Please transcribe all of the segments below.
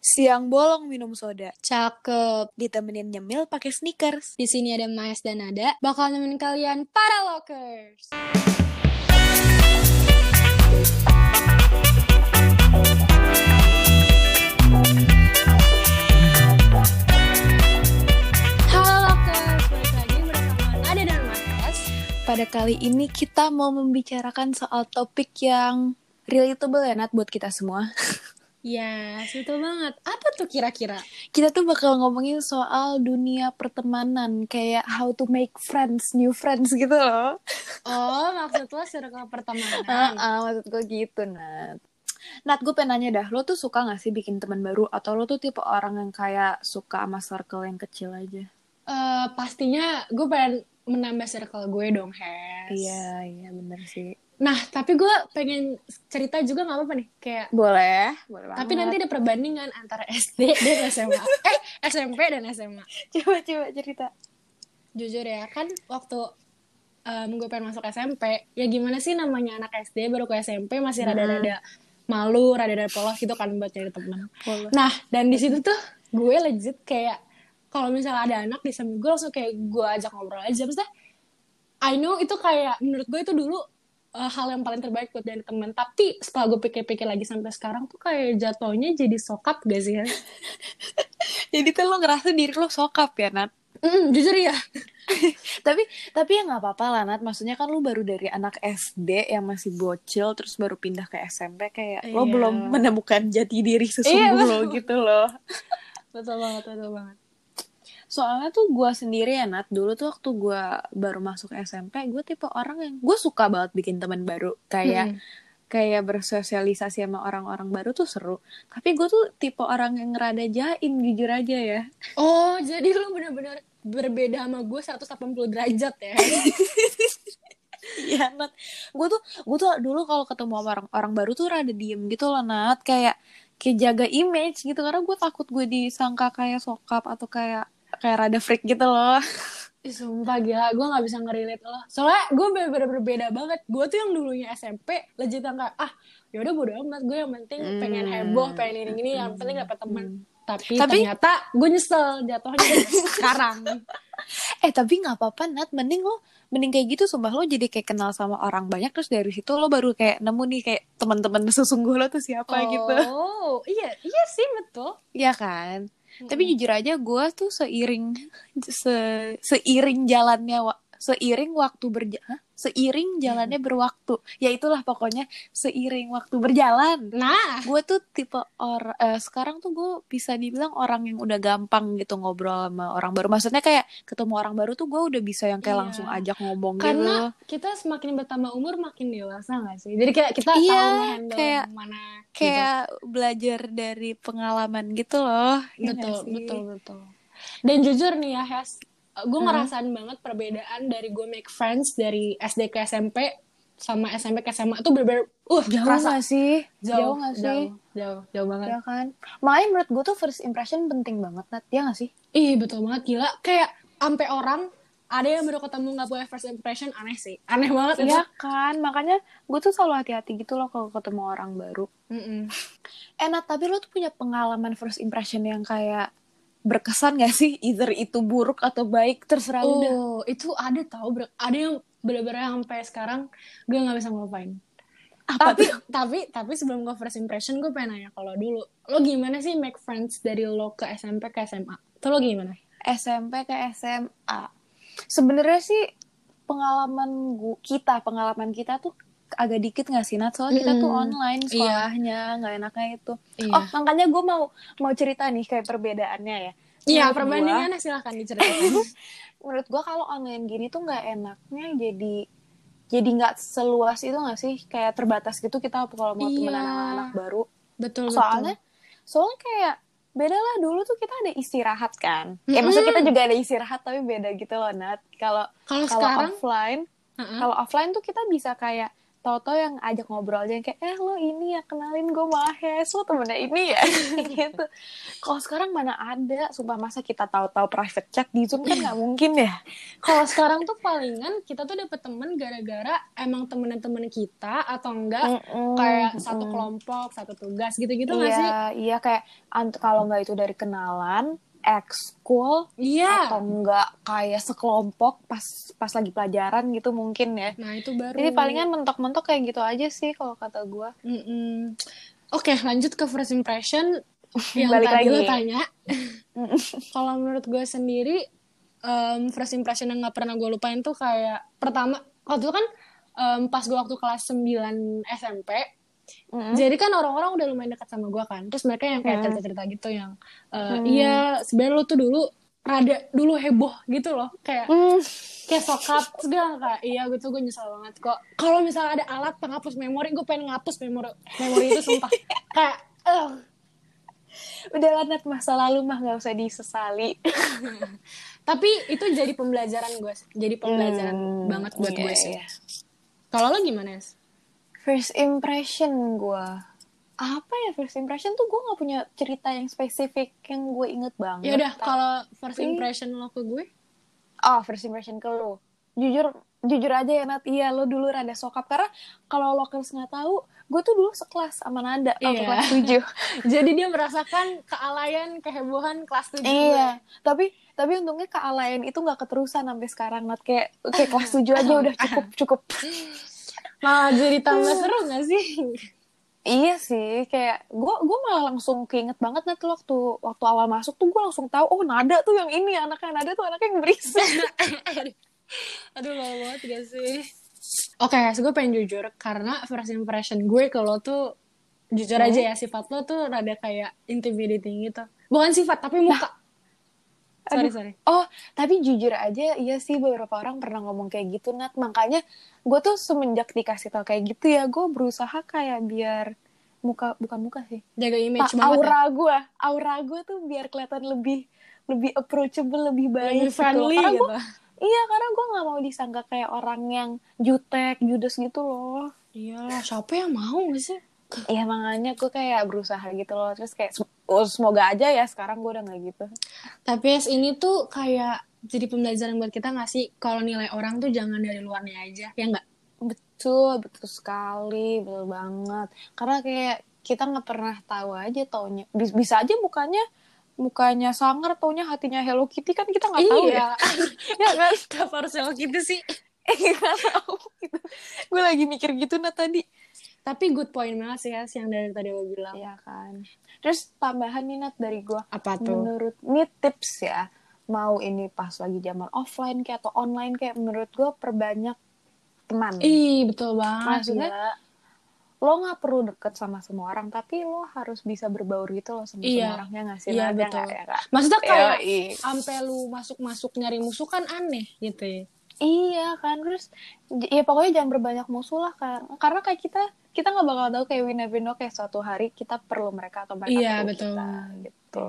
Siang bolong minum soda, Cakep. ditemenin nyemil pakai sneakers. Di sini ada Mayas dan Nada bakal nemenin kalian para lockers. Pada kali ini kita mau membicarakan soal topik yang relatable ya Nat buat kita semua. Ya, situ banget. Apa tuh kira-kira? Kita tuh bakal ngomongin soal dunia pertemanan, kayak how to make friends, new friends gitu loh. Oh, maksud lo circle pertemanan. Ah, maksud gue gitu Nat. Nat, gue pengen nanya dah, lo tuh suka gak sih bikin teman baru? Atau lo tuh tipe orang yang kayak suka sama circle yang kecil aja? Eh, pastinya gue pengen menambah circle gue dong, Hes. Iya, iya bener sih. Nah, tapi gue pengen cerita juga gak apa-apa nih. Kayak, Boleh, boleh banget. tapi nanti ada perbandingan antara SD dan SMA. eh, SMP dan SMA. coba coba cerita. Jujur ya, kan waktu em, gue pengen masuk SMP, ya gimana sih namanya anak SD baru ke SMP masih Hmm. rada-rada malu, rada-rada polos gitu kan buat cari temen. Boleh. Nah, dan di situ tuh gue legit kayak kalau misalnya ada anak di samping gue langsung kayak gue ajak ngobrol aja. Maksudnya, I know itu kayak menurut gue itu dulu uh, hal yang paling terbaik buat dari teman. Tapi setelah gue pikir-pikir lagi sampai sekarang tuh kayak jatuhnya jadi sokap gak sih? ya? Jadi tuh lo ngerasa diri lo sokap ya Nat? Mm, jujur ya. tapi tapi ya nggak apa-apa lah Nat. Maksudnya kan lo baru dari anak SD yang masih bocil terus baru pindah ke SMP kayak lo Iya. belum menemukan jati diri sesungguh Iya, lo gitu loh. Betul banget, betul banget. Soalnya tuh gue sendiri ya Nat, dulu tuh waktu gue baru masuk SMP, gue tipe orang yang gue suka banget bikin teman baru, kayak Mm. kayak bersosialisasi sama orang-orang baru tuh seru. Tapi gue tuh tipe orang yang rada jaim jujur aja ya. Oh, jadi lu bener-bener berbeda sama gue 180 derajat ya? Iya Nat, gue tuh gue tuh dulu kalau ketemu sama orang orang baru tuh rada diem gitu loh Nat, kayak kayak jaga image gitu karena gue takut gue disangka kayak sokap atau kayak kayak rada freak gitu loh. Ih, sumpah gila, gue gak bisa ngerelate lo. Soalnya gue bener-bener berbeda banget. Gue tuh yang dulunya SMP, legit yang kayak, ah yaudah bodo amat. Gue yang penting pengen Hmm. heboh, pengen ini-ini, yang penting dapet teman. Tapi, Tapi- ternyata gue nyesel jatuhnya sekarang. Eh tapi nggak apa-apa Nat, mending lo mending kayak gitu sumpah lo jadi kayak kenal sama orang banyak terus dari situ lo baru kayak nemu nih kayak teman-teman sesungguh lo tuh siapa gitu. Oh, iya, iya sih betul. Iya kan? Tapi jujur aja gue tuh seiring se, seiring jalannya wa- seiring waktu berja Hah? Seiring jalannya berwaktu. Ya itulah pokoknya seiring waktu berjalan. Nah, Gue tuh tipe orang sekarang tuh gue bisa dibilang orang yang udah gampang gitu ngobrol sama orang baru. Maksudnya kayak ketemu orang baru tuh gue udah bisa yang kayak Iya. langsung ajak ngomong karena gitu. kita semakin bertambah umur makin dewasa gak sih? Jadi kayak kita Iya, tahu kayak- mana gitu. Kayak belajar dari pengalaman gitu loh. Iya betul sih? betul betul dan jujur nih ya Hes gue Hmm. ngerasain banget perbedaan dari gue make friends dari SD ke SMP sama SMP ke SMA tuh bener-bener uh Jauh kerasa gak sih? jauh gak sih? jauh jauh jauh banget Ya kan? Makanya menurut gue tuh first impression penting banget, Nat. Ya gak sih? ih betul banget gila kayak sampai orang ada yang baru ketemu nggak boleh first impression aneh sih aneh banget itu Iya kan? Makanya gue tuh selalu hati-hati gitu loh kalau ketemu orang baru. Mm-mm. Eh, Nat, tapi lo tuh punya pengalaman first impression yang kayak berkesan gak sih? Either itu buruk atau baik, terserah oh itu ada tau ada yang bener-bener sampai sekarang gue nggak bisa ngelupain Apa tapi tuh? tapi tapi sebelum gue first impression gue pengen nanya kalau dulu lo gimana sih make friends dari lo ke SMP ke SMA tuh lo gimana SMP ke SMA. Sebenarnya sih pengalaman gua, kita, pengalaman kita tuh agak dikit gak sih Nat? Soalnya kita tuh online Iya. sekolahnya, nggak enaknya itu. Iya. Oh, makanya gue mau mau cerita nih kayak perbedaannya ya. iya Menurut gua- perbandingannya silahkan diceritain menurut gua kalau online gini tuh nggak enaknya jadi jadi nggak seluas itu nggak sih kayak terbatas gitu kita kalau mau Iya. temenan sama anak baru betul soalnya soalnya kayak beda lah dulu tuh kita ada istirahat kan kayak Mm-mm. maksudnya kita juga ada istirahat tapi beda gitu loh Nat kalau kalau offline Heeh. kalau offline tuh kita bisa kayak tahu-tahu yang ajak ngobrol aja yang kayak eh lo ini ya kenalin gue Mahes lo temennya ini ya. Gitu. Kalau sekarang mana ada? Sumpah masa kita tahu-tahu private chat di zoom kan nggak mungkin ya? Kalau sekarang tuh palingan kita tuh dapet temen gara-gara emang temen-temen kita atau enggak Mm-mm, kayak satu mm-mm. kelompok, satu tugas gitu-gitu nggak sih? iya iya kayak kalau nggak itu dari kenalan ekskul Iya. atau enggak kayak sekelompok pas pas lagi pelajaran gitu mungkin ya Nah itu baru. jadi palingan mentok-mentok kayak gitu aja sih kalau kata gue Mm-mm. Oke lanjut ke first impression yang Balik tadi lagi. lo tanya. Kalau menurut gue sendiri em, first impression yang nggak pernah gue lupain tuh kayak pertama waktu itu kan em, pas gue waktu kelas 9 SMP Mm-mm. Jadi kan orang-orang udah lumayan dekat sama gue kan. Terus mereka yang kayak Hmm. cerita-cerita gitu yang eh, Hmm. iya sebenarnya lo tuh dulu rada dulu heboh gitu loh kayak Hmm. kayak sokap gue kayak iya gue tuh gue nyesel banget kok kalau misalnya ada alat penghapus memori gue pengen ngapus memori memori itu sumpah kayak eh udah lah Nat, masa lalu mah nggak usah disesali tapi itu jadi pembelajaran gue jadi pembelajaran Hmm, banget buat iya, gue sih iya. kalau lo gimana ya First impression gue apa ya first impression tuh gue nggak punya cerita yang spesifik yang gue inget banget. ya udah kalau first impression lo ke gue Oh first impression ke lo. Jujur jujur aja ya Nat, iya lo dulu rada sokap karena kalau lo nggak tahu, gue tuh dulu sekelas sama waktu Iya. kelas 7 jadi dia merasakan kealayan kehebohan kelas tujuh iya, tapi tapi untungnya kealayan itu nggak keterusan sampai sekarang Nat kayak kayak kelas 7 aja udah cukup cukup. malah jadi tambah seru gak sih Iya sih, kayak gue gue malah langsung keinget banget Nat waktu waktu awal masuk tuh gue langsung tahu oh Nada tuh yang ini anaknya Nada tuh anaknya yang berisik. Aduh lama banget gak sih? Oke, guys, gue pengen jujur karena first impression gue kalau tuh jujur aja ya sifat lo tuh rada kayak intimidating gitu. Bukan sifat tapi muka. Sorry Aduh. sorry. Oh, tapi jujur aja, iya sih beberapa orang pernah ngomong kayak gitu, Nat. Makanya gue tuh semenjak dikasih tau kayak gitu ya, gue berusaha kayak biar muka, bukan muka sih. Jaga image Pa- ya. aura gue, aura gue tuh biar kelihatan lebih lebih approachable, lebih baik Lebih friendly Karena gitu. gua- iya, karena gue nggak mau disangka kayak orang yang jutek, judes gitu loh. Iya, siapa yang mau gak sih? Iya makanya gue kayak berusaha gitu loh. Terus kayak oh, semoga aja ya sekarang gue udah nggak gitu. Tapi es ini tuh kayak jadi pembelajaran buat kita gak sih? Kalau nilai orang tuh jangan dari luarnya aja, ya nggak? Betul, betul sekali, betul banget. Karena kayak kita nggak pernah tahu aja taunya. Bis- Bisa aja mukanya mukanya sangar, taunya hatinya Hello Kitty kan kita nggak tahu ya. ya kan? Kenapa harus yang gitu sih? Nggak tahu gitu. Gue lagi mikir gitu nah tadi. Tapi good point banget sih Has, yang dari tadi lo bilang. Iya kan. Terus tambahan nih Nat dari gue. Apa tuh? Menurut ini tips ya. Mau ini pas lagi zaman offline kayak atau online kayak menurut gue perbanyak teman. Ih, betul banget. Maksudnya, lo nggak perlu deket sama semua orang tapi lo harus bisa berbaur gitu loh sama Iya. semua orang ya nggak sih Iya? Ya betul. nggak, ya? Maksudnya kayak sampai lu masuk-masuk nyari musuh kan aneh gitu ya. Iya kan terus ya pokoknya jangan berbanyak musuh lah kan karena kayak kita kita nggak bakal tahu kayak never know kayak suatu hari kita perlu mereka atau mereka Iya, perlu betul. kita gitu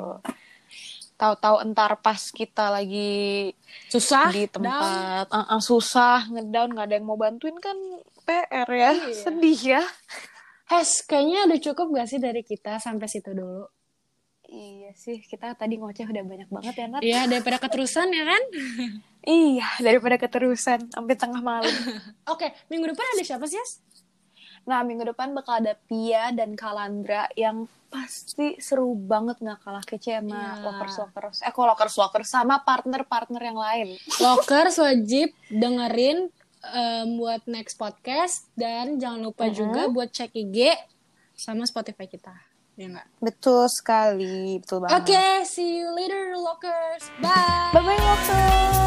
tahu-tahu entar pas kita lagi Susah, di down. tempat uh, uh, susah ngedown nggak ada yang mau bantuin kan PR ya Iya. sedih ya Hes, kayaknya udah cukup gak sih dari kita sampai situ dulu? Iya sih kita tadi ngoceh udah banyak banget ya Nat Iya, daripada keterusan ya kan? Iya, daripada keterusan sampai tengah malam. Oke, minggu depan ada siapa sih, Has? Nah, minggu depan bakal ada Pia dan Kalandra yang pasti seru banget nggak kalah kece sama Iya. lovers lovers. Eh, kok lovers sama partner partner yang lain. Lokers wajib dengerin em, buat next podcast dan jangan lupa Mhm. juga buat cek IG sama Spotify kita. Ya nggak? Betul sekali, betul Oke, see you later, Lokers. Bye. Bye bye lovers.